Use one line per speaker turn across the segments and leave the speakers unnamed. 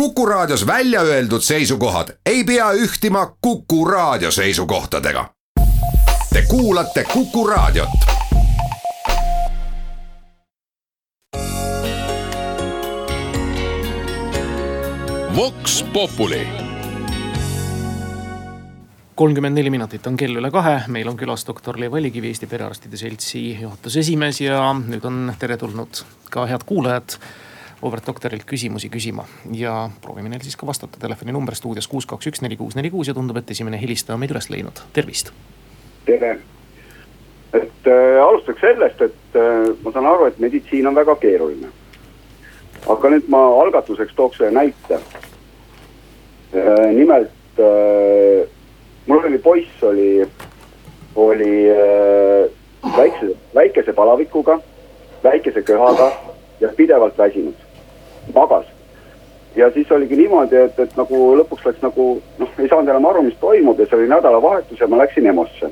Kuku Raadios välja öeldud seisukohad ei pea ühtima Kuku Raadio seisukohtadega. Te kuulate Kuku Raadiot.
Vox Populi
kolmkümmend neli minutit on kell üle kahe, meil on külas doktor Lev Vallikivi, Eesti Perearstide Seltsi juhatuse esimees ja nüüd on teretulnud ka head kuulajad auväärt doktorilt küsimusi küsima. ja proovime neil siis ka vastata, telefoninumber stuudios kuus, kaks, üks, neli, kuus, neli, kuus ja tundub, et esimene helistaja on meid üles leidnud, tervist.
tere, et äh, alustaks sellest, et äh, ma saan aru, et meditsiin on väga keeruline. aga nüüd ma algatuseks tooks ühe näite äh,. nimelt äh, mul oli poiss, oli, oli äh, väikse, väikese palavikuga, väikese köhaga ja pidevalt väsinud magas. ja siis oligi niimoodi, et, et nagu lõpuks läks nagu noh, ei saanud enam aru, mis toimub ja see oli nädalavahetus ja ma läksin EMO-sse.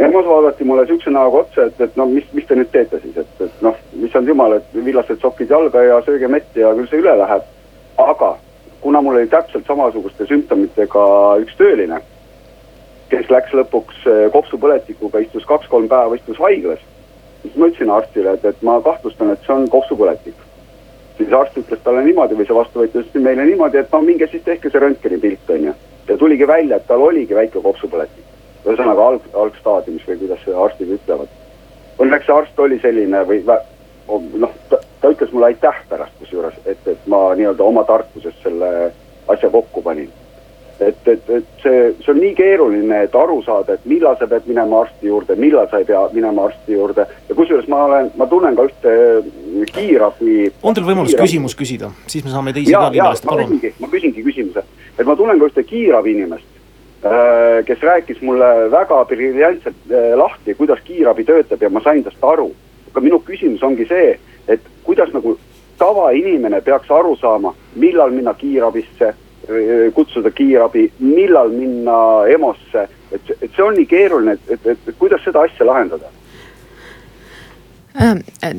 EMO-s vaadati mulle siukse näoga otsa, et, et no mis, mis te nüüd teete siis, et, et noh, issand jumal, et villased sokid jalga ja sööge mett ja küll see üle läheb. aga kuna mul oli täpselt samasuguste sümptomitega üks tööline, kes läks lõpuks eh, kopsupõletikuga, istus kaks-kolm päeva, istus haiglas, siis ma ütlesin arstile, et, et ma kahtlustan, et see on kopsupõletik siis arst ütles talle niimoodi või see vastuvõtja ütles meile niimoodi, et no minge siis tehke see röntgenipilt on ju. ja tuligi välja, et tal oligi väike kopsupõletik. ühesõnaga alg, algstaadiumis või kuidas arstid ütlevad. Õnneks see arst oli selline või noh, ta ütles mulle aitäh pärast kusjuures, et, et ma nii-öelda oma tarkusest selle asja kokku panin et, et, et see, see on nii keeruline, et aru saada, et millal sa pead minema arsti juurde, millal sa ei pea minema arsti juurde. ja kusjuures ma olen, ma tunnen ka ühte kiirabi.
on teil võimalus kiirabi. küsimus küsida, siis me saame teisi ka kindlasti, palun.
ma küsingi küsimuse, et ma tunnen ka ühte kiirabi inimest äh, kes rääkis mulle väga briljantselt äh, lahti, kuidas kiirabi töötab ja ma sain tast aru. aga minu küsimus ongi see, et kuidas nagu tavainimene peaks aru saama, millal minna kiirabisse kutsuda kiirabi, millal minna EMO-sse, et, et see on nii keeruline, et, et, et, et kuidas seda asja lahendada?
Äh,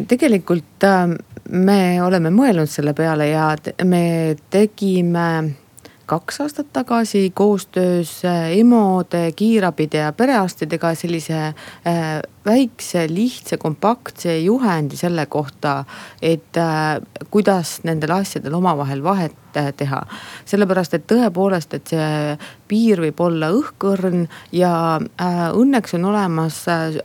tegelikult äh, me oleme mõelnud selle peale ja me tegime kaks aastat tagasi koostöös äh, EMO-de, kiirabide ja perearstidega sellise väikse, lihtsa, kompaktse juhendi selle kohta, et kuidas nendel asjadel omavahel vahet teha. sellepärast, et tõepoolest, et see piir võib olla õhkõrn ja äh, õnneks on olemas äh,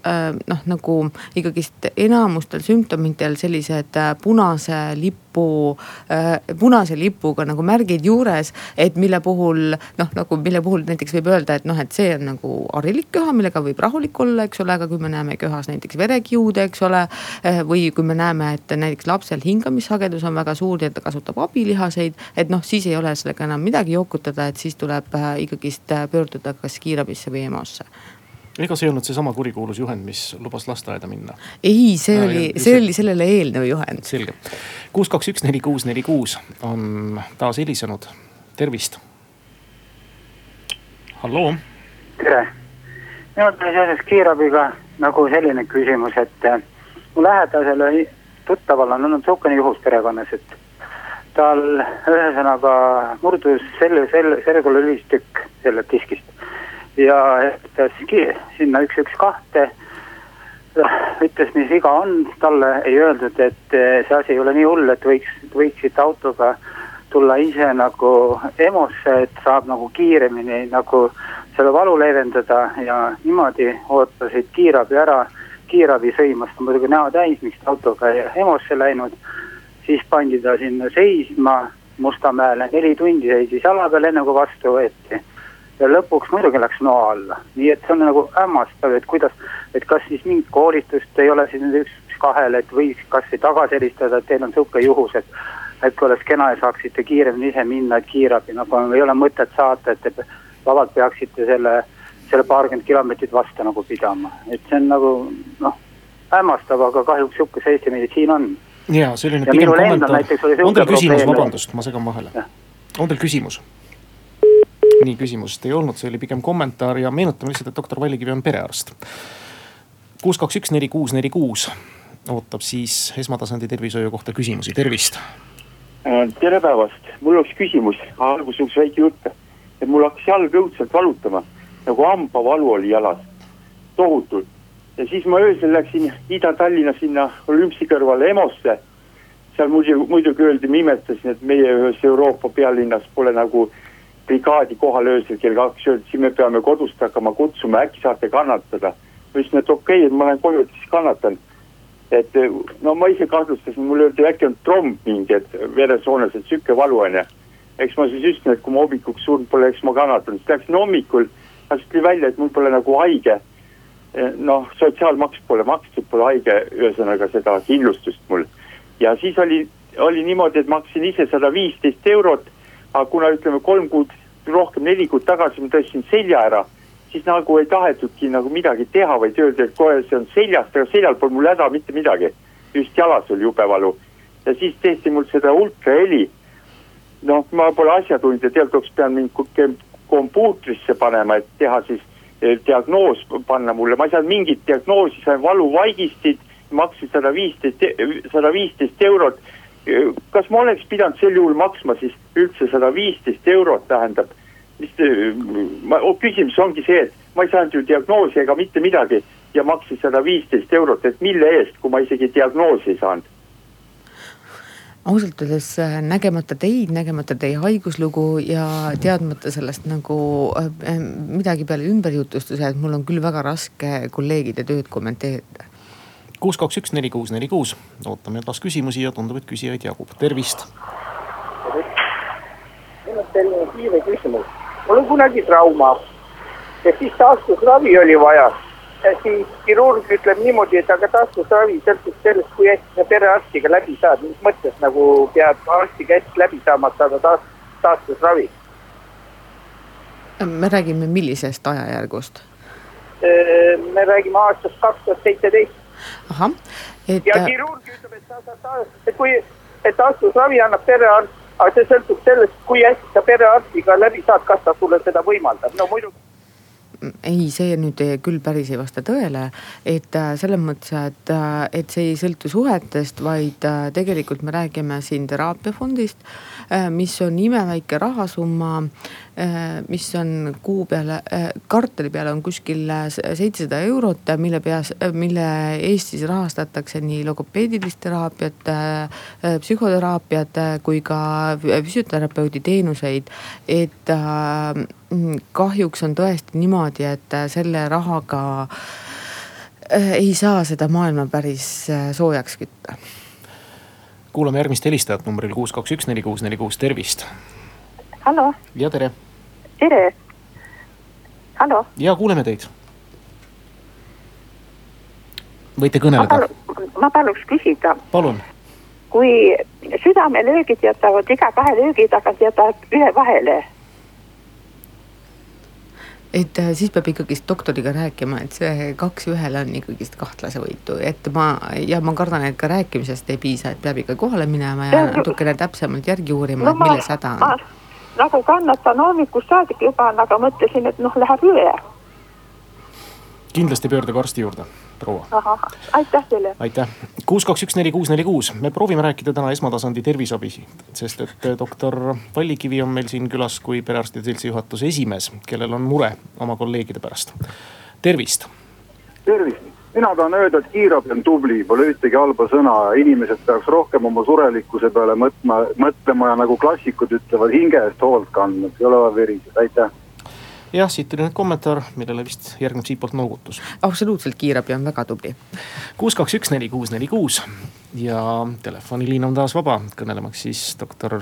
noh, nagu ikkagist enamustel sümptomitel sellised äh, punase lipu äh,, punase lipuga nagu märgid juures. et mille puhul noh, nagu mille puhul näiteks võib öelda, et noh, et see on nagu harilik köha, millega võib rahulik olla, eks ole, aga kui me näeme köhas näiteks verekiude, eks ole. Äh, või kui me näeme, et näiteks lapsel hingamissagedus on väga suur ja ta kasutab abilihaseid, et noh, siis ei ole sellega enam midagi jokutada, et siis tuleb äh, ikkagist äh, pöörduda kas kiirabisse või EMO-sse
ega see ei olnud seesama kurikuulus juhend, mis lubas lasteaeda minna?
ei, see oli, see oli sellele eelnev juhend.
selge, kuus, kaks, üks, neli, kuus, neli, kuus on taas helisenud, tervist. halloo.
tere, minul tuli seoses kiirabiga nagu selline küsimus, et äh, mu lähedasel tuttaval on olnud sihukene juhus perekonnas, et tal ühesõnaga murdus selle, selle, sergul lülistükk sellest diskist. ja helistas sinna üks, üks, kahte. ütles, mis viga on, talle ei öeldud, et see asi ei ole nii hull, et võiks, võiksite autoga tulla ise nagu EMO-sse, et saab nagu kiiremini nagu selle valu leevendada ja niimoodi ootasid kiirabi ära. kiirabi sõimas ta muidugi näo täis, miks ta autoga EMO-sse läinud siis pandi ta sinna seisma Mustamäele, neli tundi seisis jala peal, enne kui vastu võeti. ja lõpuks muidugi läks noa alla, nii et see on nagu hämmastav, et kuidas, et kas siis mingit koolitust ei ole üks, üks kahele, et võiks kasvõi tagasi helistada, et teil on sihuke juhus, et. Et kui oleks kena ja saaksite kiiremini ise minna, et kiirabi nagu ei ole mõtet saata, et te vabalt peaksite selle, selle paarkümmend kilomeetrit vastu nagu pidama, et see on nagu noh hämmastav, aga kahjuks sihuke see Eesti meditsiin on.
Ja selline ja pigem kommentaar, on teil küsimus, vabandust, ma segan vahele, on teil küsimus? nii, küsimust ei olnud, see oli pigem kommentaar ja meenutame lihtsalt, et doktor Vallikivi on perearst. kuus, kaks, üks, neli, kuus, neli, kuus ootab siis esmatasandi tervishoiu kohta küsimusi, tervist.
Äh, tere päevast, mul oleks küsimus, alguses väike jutt. et mul hakkas jalg õudselt valutama, nagu hambavalu oli jalas, tohutult. ja siis ma öösel läksin Ida-Tallinna sinna Olümpsi kõrvale EMO-sse. seal muidugi, muidugi öeldi, ma imestasin, et meie ühes Euroopa pealinnas pole nagu brigaadi kohal öösel kell kaks, öeldi, siin me peame kodust hakkama kutsuma, äkki saate kannatada. ma ütlesin, et okei okay,, et ma lähen koju, siis kannatan et no ma ise kahtlustasin, mulle öeldi äkki on tromb mingi, et veresoones, et sihuke valu on ja. eks ma siis ütlesin, et kui ma hommikuks surnud pole, eks ma kannatan, siis läksin hommikul, siis tuli välja, et mul pole nagu haige. noh, sotsiaalmaks pole makstud, pole haige, ühesõnaga seda kindlustust mul. ja siis oli, oli niimoodi, et maksin ise sada viisteist eurot, aga kuna ütleme kolm kuud, rohkem neli kuud tagasi ma tõstsin selja ära siis nagu ei tahetudki nagu midagi teha, vaid öeldi, et kohe see on seljast, aga seljal pole mul häda mitte midagi. just jalas oli jube valu ja siis tehti mul seda ultraheli. noh, ma pole asjatundja, tegelikult pidanud mind kompuutrisse panema, et teha siis eh, diagnoos panna mulle, ma ei saanud mingit diagnoosi, sain valuvaigistit, maksin sada viisteist, sada viisteist eurot. kas ma oleks pidanud sel juhul maksma siis üldse sada viisteist eurot, tähendab mis ma, oh, küsimus ongi see, et ma ei saanud ju diagnoosi ega mitte midagi ja maksis sada viisteist eurot, et mille eest, kui ma isegi diagnoosi ei saanud
ausalt öeldes äh, nägemata teid, nägemata teie haiguslugu ja teadmata sellest nagu äh, äh, midagi peale ümberjutustuse, et mul on küll väga raske kolleegide tööd kommenteerida.
kuus, kaks, üks, neli, kuus, neli, kuus, ootame taas küsimusi ja tundub, et küsijaid jagub, tervist.
mul on selline kiire küsimus mul on kunagi trauma ja siis taastusravi oli vaja. siis kirurg ütleb niimoodi, et aga taastusravi sõltub sellest, kui hästi sa perearstiga läbi saad, mis mõttes nagu peab arstiga hästi läbi saama, et saada taas, taastusravi.
me räägime millisest ajajärgust?
me räägime aastast kaks tuhat seitseteist.
ahah,
et. ja kirurg ütleb, et sa saad, et kui, et taastusravi annab perearst aga see sõltub sellest, kui hästi sa perearstiga läbi saad, kas ta sulle seda võimaldab, no muidugi
ei, see nüüd küll päris ei vasta tõele, et äh, selles mõttes, et, äh, et see ei sõltu suhetest, vaid äh, tegelikult me räägime siin teraapiafondist, mis on imeväike rahasumma Äh, mis on kuu peale, äh, kvartali peale on kuskil äh, seitsesada eurot, mille peas, mille eest siis rahastatakse nii logopeedilist teraapiat, psühhoteraapiat kui ka füsioterapeudi teenuseid. et kahjuks on tõesti niimoodi, et selle rahaga ei saa seda maailma päris soojaks kütta.
Kuulame järgmist helistajat numbril kuus, kaks, üks, neli, kuus, neli, kuus, tervist.
hallo.
ja tere
tere. hallo.
ja kuuleme teid. võite kõneleda.
ma paluks küsida.
palun.
kui südamelöögid jätavad iga kahe löögi tagant jätavad ühe vahele
et äh, siis peab ikkagist doktoriga rääkima, et see kaks ühele on ikkagist kahtlase võitu, et ma ja ma kardan, et ka rääkimisest ei piisa, et peab ikka kohale minema ja natukene täpsemalt järgi uurima no,, et milles häda on.
nagu kannatan hommikust saadik juba, aga mõtlesin, et noh, läheb üle.
kindlasti pöörduge arsti juurde, proua.
aitäh teile.
aitäh, kuus, kaks, üks, neli, kuus, neli, kuus, me proovime rääkida täna esmatasandi terviseabi, sest et eh, doktor Vallikivi on meil siin külas kui perearstide seltsi juhatuse esimees, kellel on mure oma kolleegide pärast. tervist.
tervist mina tahan öelda, et kiirabi on tubli, pole ühtegi halba sõna, inimesed peaks rohkem oma surelikkuse peale mõtma, mõtlema ja nagu klassikud ütlevad, hinge eest hoolt kandma, ei ole vaja veriseda, aitäh
jah, siit tuli nüüd kommentaar, millele vist järgneb siitpoolt noogutus.
absoluutselt, kiirabi on väga tubli.
kuus, kaks, üks, neli, kuus, neli, kuus ja telefoniliin on taas vaba, kõnelemaks siis doktor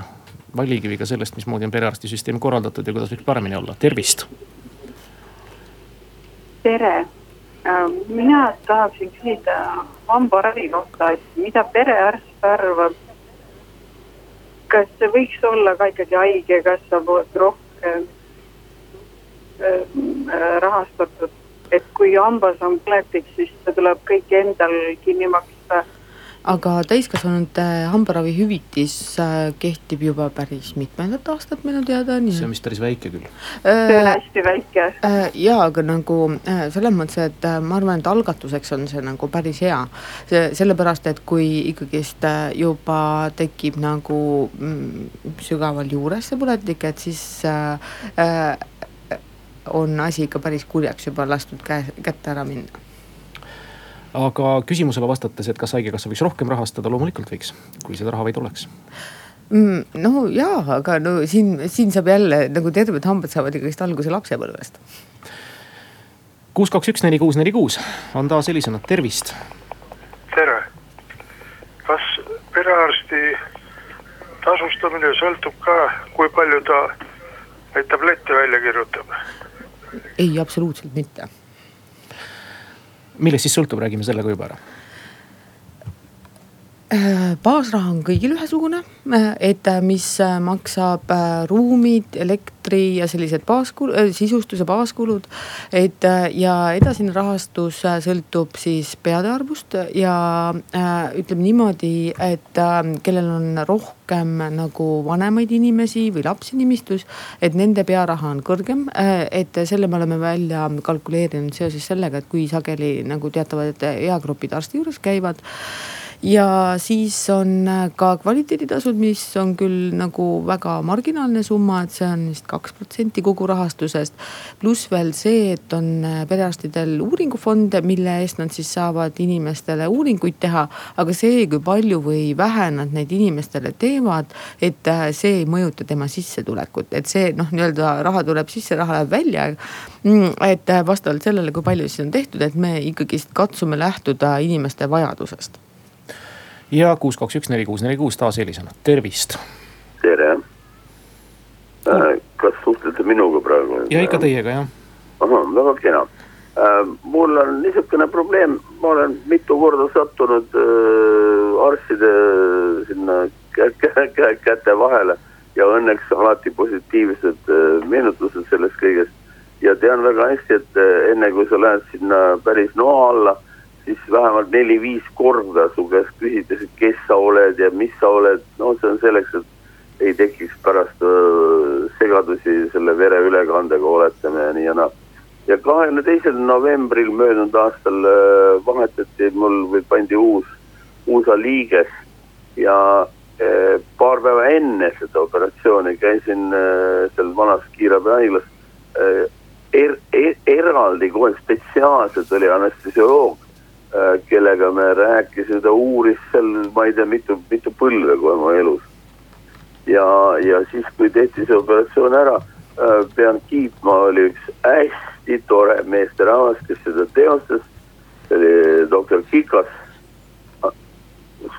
Vallikiviga sellest, mismoodi on perearstisüsteem korraldatud ja kuidas võiks paremini olla, tervist.
tere Äh, mina tahaksin küsida hambaravi kohta, et mida perearst arvab. kas see võiks olla ka ikkagi haigekassa poolt rohkem rahastatud, et kui hambas on põletik, siis see tuleb kõik endal kinni maksta.
aga täiskasvanute hambaravihüvitis äh, kehtib juba päris mitmendat aastat minu teada.
see on vist päris väike küll.
see on hästi väike.
ja, aga nagu selles mõttes, et ma arvan, et algatuseks on see nagu päris hea. see sellepärast, et kui ikkagist juba tekib nagu mm, sügaval juures see põletik, et siis äh, on asi ikka päris kurjaks juba lastud käe, kätte ära minna
aga küsimusele vastates, et kas haigekassa võiks rohkem rahastada, loomulikult võiks, kui seda raha vaid oleks
mm,. no jaa, aga no siin, siin saab jälle nagu terved hambad saavad ikkagist alguse lapsepõlvest.
kuus, kaks, üks, neli, kuus, neli, kuus on taas helisenud, tervist.
tere, kas perearsti tasustamine sõltub ka, kui palju ta neid tablette välja kirjutab?
Ei, absoluutselt mitte.
Millest siis sõltub, räägime selle ka juba ära
baasraha on kõigil ühesugune, äh, et äh, mis maksab ruumid, elektri ja sellised baaskul-, sisustuse baaskulud. et ja edasine rahastus sõltub siis peade arvust ja ütleme niimoodi, et kellel on rohkem nagu vanemaid inimesi või lapsi nimistus, et nende pearaha on kõrgem. et selle me oleme välja kalkuleerinud seoses sellega, et kui sageli nagu teatavad eagrupid arsti juures käivad ja siis on äh, ka kvaliteeditasud, mis on küll nagu väga marginaalne summa, et see on vist kaks protsenti kogu rahastusest. pluss veel see, et on äh, perearstidel uuringufonde, mille eest nad siis saavad inimestele uuringuid teha. aga see, kui palju või vähe nad neid inimestele teevad, et äh, see ei mõjuta tema sissetulekut, et see noh, nii-öelda raha tuleb sisse, raha läheb välja. Mm, et vastavalt sellele, kui palju siis on tehtud, et me ikkagist katsume lähtuda inimeste vajadusest
ja kuus, kaks, üks, neli, kuus, neli, kuus taas helisõna, tervist.
tere äh,. kas suhtlete minuga praegu?
ja ikka teiega jah.
ahah, väga kena äh,. mul on niisugune probleem, ma olen mitu korda sattunud äh, arstide sinna käte vahele ja õnneks alati positiivsed meenutused sellest kõigest. ja tean väga hästi, et enne kui sa lähed sinna päris noa alla siis vähemalt neli-viis korda su käest küsitakse, kes sa oled ja mis sa oled, no see on selleks, et ei tekiks pärast öö, segadusi selle vereülekandega oletame ja nii ja naa. ja kahekümne teisel novembril möödunud aastal öö, vahetati mul või pandi uus, USA liiges ja öö, paar päeva enne seda operatsiooni käisin öö, seal vanas kiirabihaiglas er, er, eraldi kohe spetsiaalselt oli anestesioloog kellega me rääkisime, ta uuris seal, ma ei tea, mitu, mitu põlve kohe oma elus. ja, ja siis, kui tehti see operatsioon ära, äh, pean kiitma, oli üks hästi tore meesterahvas, kes seda teostas. see oli doktor Kikas.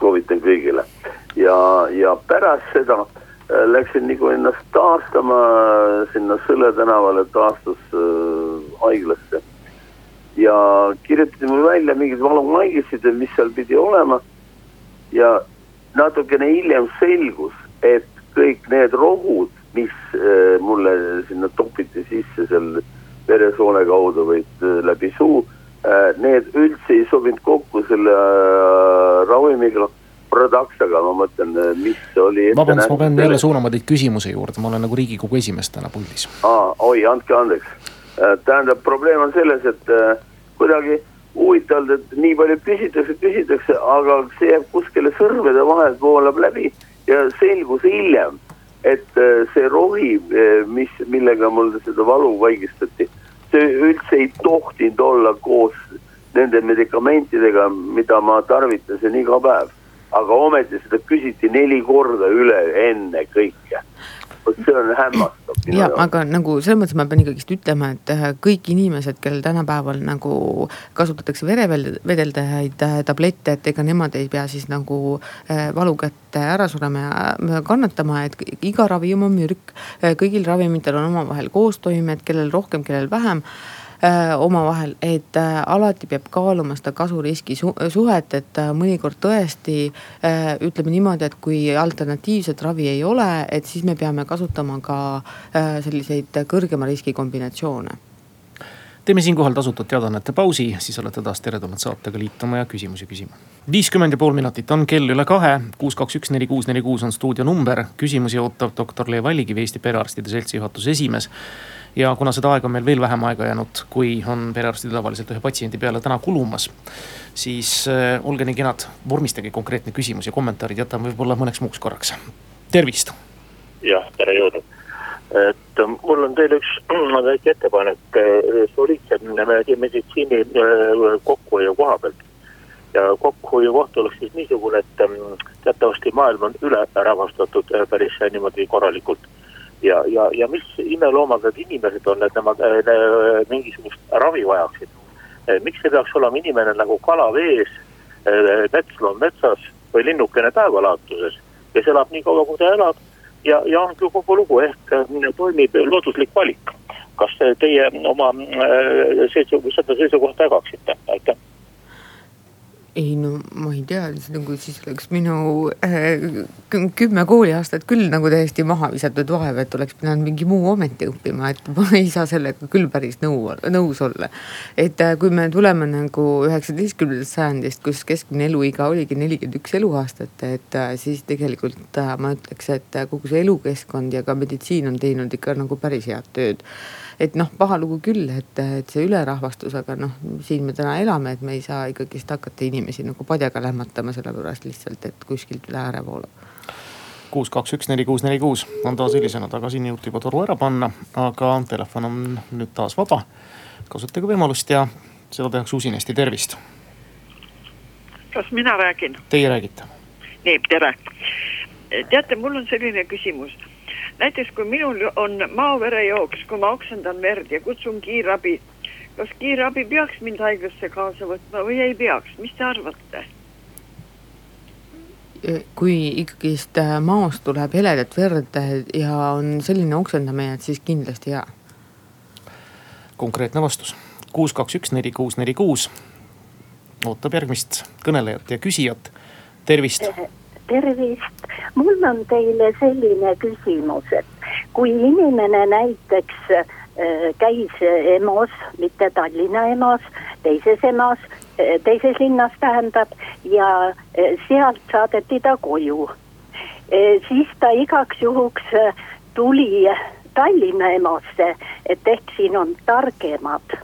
soovitan kõigile ja, ja pärast seda äh, läksin nagu ennast taastama sinna Sõle tänavale taastushaiglasse ja kirjutati mulle välja mingid valumaigised, mis seal pidi olema. ja natukene hiljem selgus, et kõik need rohud, mis äh, mulle sinna topiti sisse seal veresoone kaudu või äh, läbi suu äh,, need üldse ei sobinud kokku selle ravimiga Prodaxaga, ma mõtlen, mis oli.
vabandust, ma pean jälle suunama teid küsimuse juurde, ma olen nagu riigikogu esimees täna puldis.
oi, andke andeks Äh, tähendab, probleem on selles, et kuidagi huvitavalt, et nii palju küsitakse, küsitakse, aga see jääb kuskile sõrmede vahelt, voolab läbi ja selgus hiljem, et äh, see rohi, mis, millega mul seda valu vaigistati, see üldse ei tohtinud olla koos nende medikamentidega, mida ma tarvitasin iga päev. aga ometi seda küsiti neli korda üle enne kõike vot see on hämmastav.
ja, aga nagu selles mõttes ma pean ikkagist ütlema, et äh, kõik inimesed, kellel tänapäeval nagu kasutatakse verevedeldajaid äh, tablette, et ega nemad ei pea siis nagu äh, valu kätte ära surema ja kannatama, et iga ravim on mürk. kõigil ravimitel on omavahel koostoimed, kellel rohkem, kellel vähem Äh, omavahel, et äh, alati peab kaaluma seda kasu-riski suhet, et äh, mõnikord tõesti ütleme niimoodi, et kui alternatiivset ravi ei ole, et siis me peame kasutama ka selliseid kõrgema riski kombinatsioone
teeme siinkohal tasutud teadaannete pausi, siis olete taas teretulnud saatega liituma ja küsimusi küsima. viiskümmend ja pool minutit on kell üle kahe, kuus, kaks, üks, neli, kuus, neli, kuus on stuudio number. küsimusi ootab doktor Le Vallikivi, Eesti Perearstide Seltsi juhatuse esimees ja kuna seda aega on meil veel vähem aega jäänud, kui on perearstid tavaliselt ühe patsiendi peale täna kulumas. siis äh, olge nii kenad, vormistage konkreetne küsimus ja kommentaarid jätame võib-olla mõneks muuks korraks. tervist.
jah, tere jõudu et mul on teile üks väike ettepanek soliidse meditsiini äh, kokkuhoiu koha pealt. ja kokkuhoiu koht oleks siis niisugune, et ähm, teatavasti maailm on ülerahvastatud äh, päris niimoodi korralikult. Ja, ja, ja mis imeloomaga inimesed on, et nemad äh, mingisugust ravi vajaksid. miks ei peaks olema inimene nagu kala vees, metsloom metsas või linnukene taevalaatuses, kes elab nii kaua, kui ta elab ja, ja ongi kogu lugu, ehk äh, toimib looduslik valik. kas teie oma äh, seisukohta, seda seisukohta jagaksite, aitäh?
Ei no ma ei tea, nagu siis oleks minu äh, kümme kooliaastat küll nagu täiesti maha visatud vahepeal, et oleks pidanud mingi muu ameti õppima, et ma ei saa sellega küll päris nõu, nõus olla. et äh, kui me tuleme nagu üheksateistkümnendast sajandist, kus keskmine eluiga oligi nelikümmend üks eluaastat, et äh, siis tegelikult äh, ma ütleks, et äh, kogu see elukeskkond ja ka meditsiin on teinud ikka nagu päris head tööd et noh, paha lugu küll, et, et see ülerahvastus, aga noh, siin me täna elame, et me ei saa ikkagist hakata inimesi nagu padjaga lämmatama, sellepärast lihtsalt, et kuskilt üle ääre voolab
kuus, kaks, üks, neli, kuus, neli, kuus on taas helisena tagasi, nii jõuti juba toru ära panna, aga telefon on nüüd taas vaba. kasutage võimalust ja seda tehakse usinasti, tervist.
kas mina räägin?
Teie räägite.
nii, tere. teate, mul on selline küsimus näiteks kui minul on maaverejooks, kui ma oksendan verd ja kutsun kiirabi, kas kiirabi peaks mind haiglasse kaasa võtma või ei peaks, mis te arvate?
kui ikkagist äh, maost tuleb heledat verd ja on selline oksendamine, et siis kindlasti jaa.
konkreetne vastus, kuus, kaks, üks, neli, kuus, neli, kuus ootab järgmist kõnelejat ja küsijat, tervist
tervist, mul on teile selline küsimus, et kui inimene näiteks äh, käis EMO-s, mitte Tallinna EMO-s, teises EMO-s, äh, teises linnas tähendab ja äh, sealt saadeti ta koju. siis ta igaks juhuks tuli Tallinna EMO-sse, et ehk siin on targemad.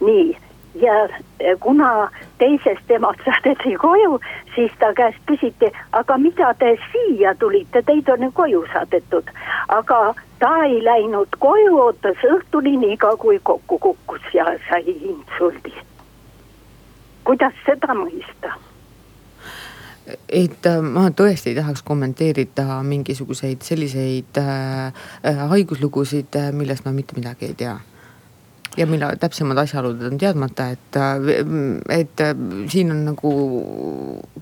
nii ja kuna teisest temast saadeti koju, siis ta käest küsiti, aga mida te siia tulite, teid on ju koju saadetud. aga ta ei läinud koju, ootas õhtuni niikaua, kui kokku kukkus ja sai insuldi. kuidas seda mõista?
et äh, ma tõesti ei tahaks kommenteerida mingisuguseid selliseid äh, äh haiguslugusid, äh, millest ma mitte midagi ei tea ja mille täpsemad asjaolud on teadmata, et, et siin on nagu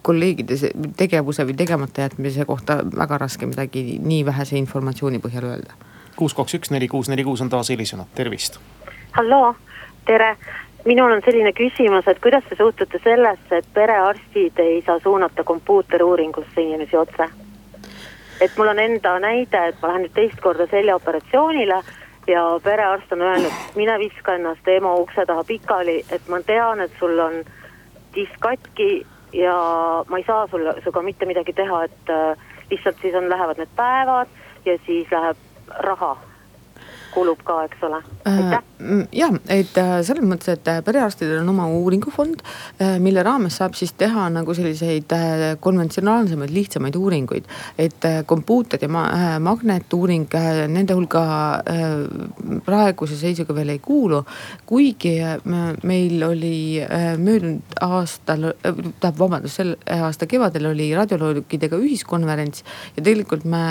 kolleegide tegevuse või tegemata jätmise kohta väga raske midagi nii vähese informatsiooni põhjal öelda.
kuus, kaks, üks, neli, kuus, neli, kuus on taas helisenud, tervist.
halloo, tere minul on selline küsimus, et kuidas te suhtute sellesse, et perearstid ei saa suunata kompuuteruuringusse inimesi otse? et mul on enda näide, et ma lähen nüüd teist korda seljaoperatsioonile ja perearst on öelnud, mine viska ennast EMO ukse taha pikali, et ma tean, et sul on disk katki ja ma ei saa sulle, sinuga mitte midagi teha, et äh, lihtsalt siis on, lähevad need päevad ja siis läheb raha kulub ka, eks ole, aitäh.
Mm, ja, et äh, selles mõttes, et äh, perearstidel on oma uuringufond, äh, mille raames saab siis teha nagu selliseid konventsionaalsemaid, lihtsamaid uuringuid. et kompuuter ja ma magnetuuring nende hulka praeguse seisuga veel ei kuulu. kuigi meil oli möödunud aastal, tähendab vabandust, selle aasta kevadel oli radioloogidega ühiskonverents ja tegelikult me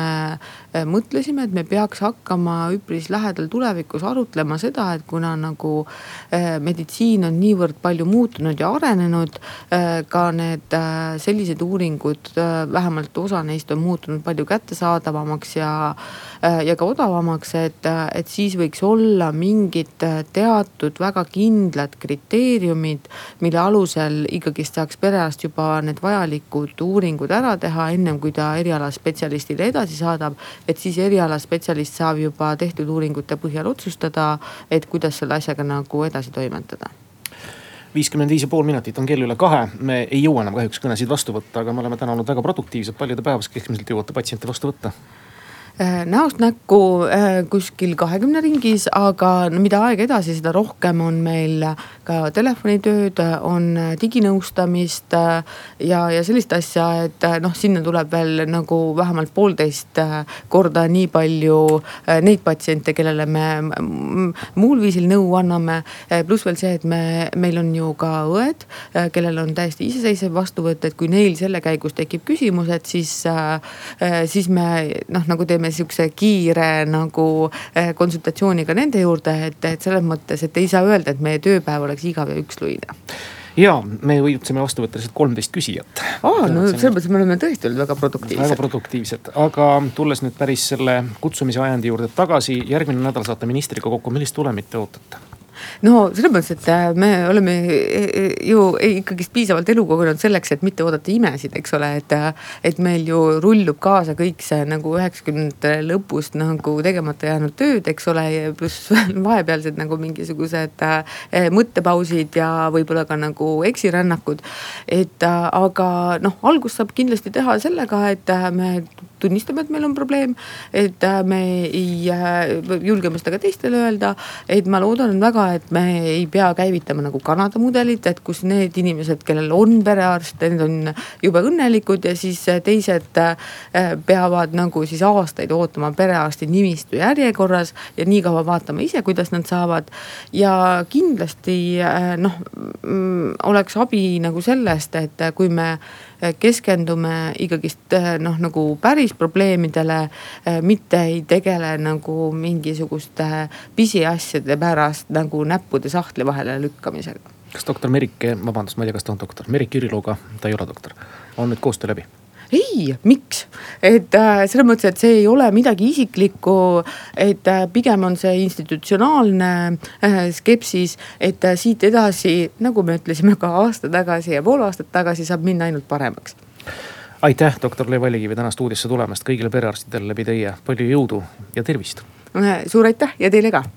mõtlesime, et me peaks hakkama üpris lähedal lähedal tulevikus arutlema seda, et kuna nagu äh, meditsiin on niivõrd palju muutunud ja arenenud äh,. ka need äh, sellised uuringud, äh, vähemalt osa neist on muutunud palju kättesaadavamaks ja, ja ka odavamaks, et, et siis võiks olla mingid teatud väga kindlad kriteeriumid, mille alusel ikkagist saaks perearst juba need vajalikud uuringud ära teha, ennem kui ta erialaspetsialistile edasi saadab. et siis erialaspetsialist saab juba tehtud uuringu uuringute põhjal otsustada, et kuidas selle asjaga nagu edasi toimetada.
Viiskümmend viis ja pool minutit on kell üle kahe, me ei jõua enam kahjuks kõnesid vastu võtta, aga me oleme täna olnud väga produktiivsed, palju te päevas keskmiselt jõuate patsiente vastu võtta?
Äh, näost näkku äh, kuskil kahekümne ringis, aga mida aeg edasi, seda rohkem on meil ka telefonitööd, on diginõustamist äh, ja, ja sellist asja, et noh, sinna tuleb veel nagu vähemalt poolteist korda nii palju neid patsiente, kellele me muul viisil nõu anname. pluss veel see, et me, meil on ju ka õed, kellel on täiesti iseseisev vastuvõtt, et kui neil selle käigus tekib küsimus, et siis, siis me noh, nagu teeme teeme sihukese kiire nagu eh, konsultatsiooniga nende juurde, et, et selles mõttes, et ei saa öelda, et meie tööpäev oleks igav ja üksluine
ja me jõudsime vastu võtta lihtsalt kolmteist küsijat.
aa, no selles mõttes me oleme tõesti olnud väga produktiivsed.
väga produktiivsed, aga tulles nüüd päris selle kutsumise ajendi juurde tagasi, järgmine nädal saate ministriga kokku, millist tulemit te ootate?
No selles mõttes, et äh, me oleme e, e, ju ikkagist piisavalt elu kogenud selleks, et mitte oodata imesid, eks ole, et. Äh, et meil ju rullub kaasa kõik see nagu üheksakümnendate lõpust nagu tegemata jäänud tööd, eks ole, pluss vahepealsed nagu mingisugused äh, mõttepausid ja võib-olla ka nagu eksirännakud. et aga noh, algust saab kindlasti teha sellega, et me tunnistame, et meil on probleem. et me ei julgeme seda ka teistele öelda, et ma loodan väga, et me ei pea käivitama nagu Kanada mudelit, et kus need inimesed, kellel on perearst, need on jube õnnelikud ja siis teised äh, peavad nagu siis aastaid ootama perearsti nimistu järjekorras ja nii kaua vaatama ise, kuidas nad saavad. ja kindlasti äh, noh, mm, oleks abi nagu sellest, et kui me keskendume ikkagist noh, nagu päris probleemidele. Eh, mitte ei tegele nagu mingisuguste pisiasjade pärast nagu näppude sahtli vahele lükkamisega.
kas doktor Merik, vabandust, ma ei tea, kas ta on doktor, Merik Jüriluga, ta ei ole doktor, on nüüd koostöö läbi?
ei, miks, et äh, selles mõttes, et see ei ole midagi isiklikku, et äh, pigem on see institutsionaalne äh, skepsis, et äh, siit edasi, nagu me ütlesime ka aasta tagasi ja pool aastat tagasi, saab minna ainult paremaks
aitäh, doktor Le Vallikivi täna stuudiosse tulemast, kõigile perearstidele läbi teie palju jõudu ja tervist.
suur aitäh ja teile ka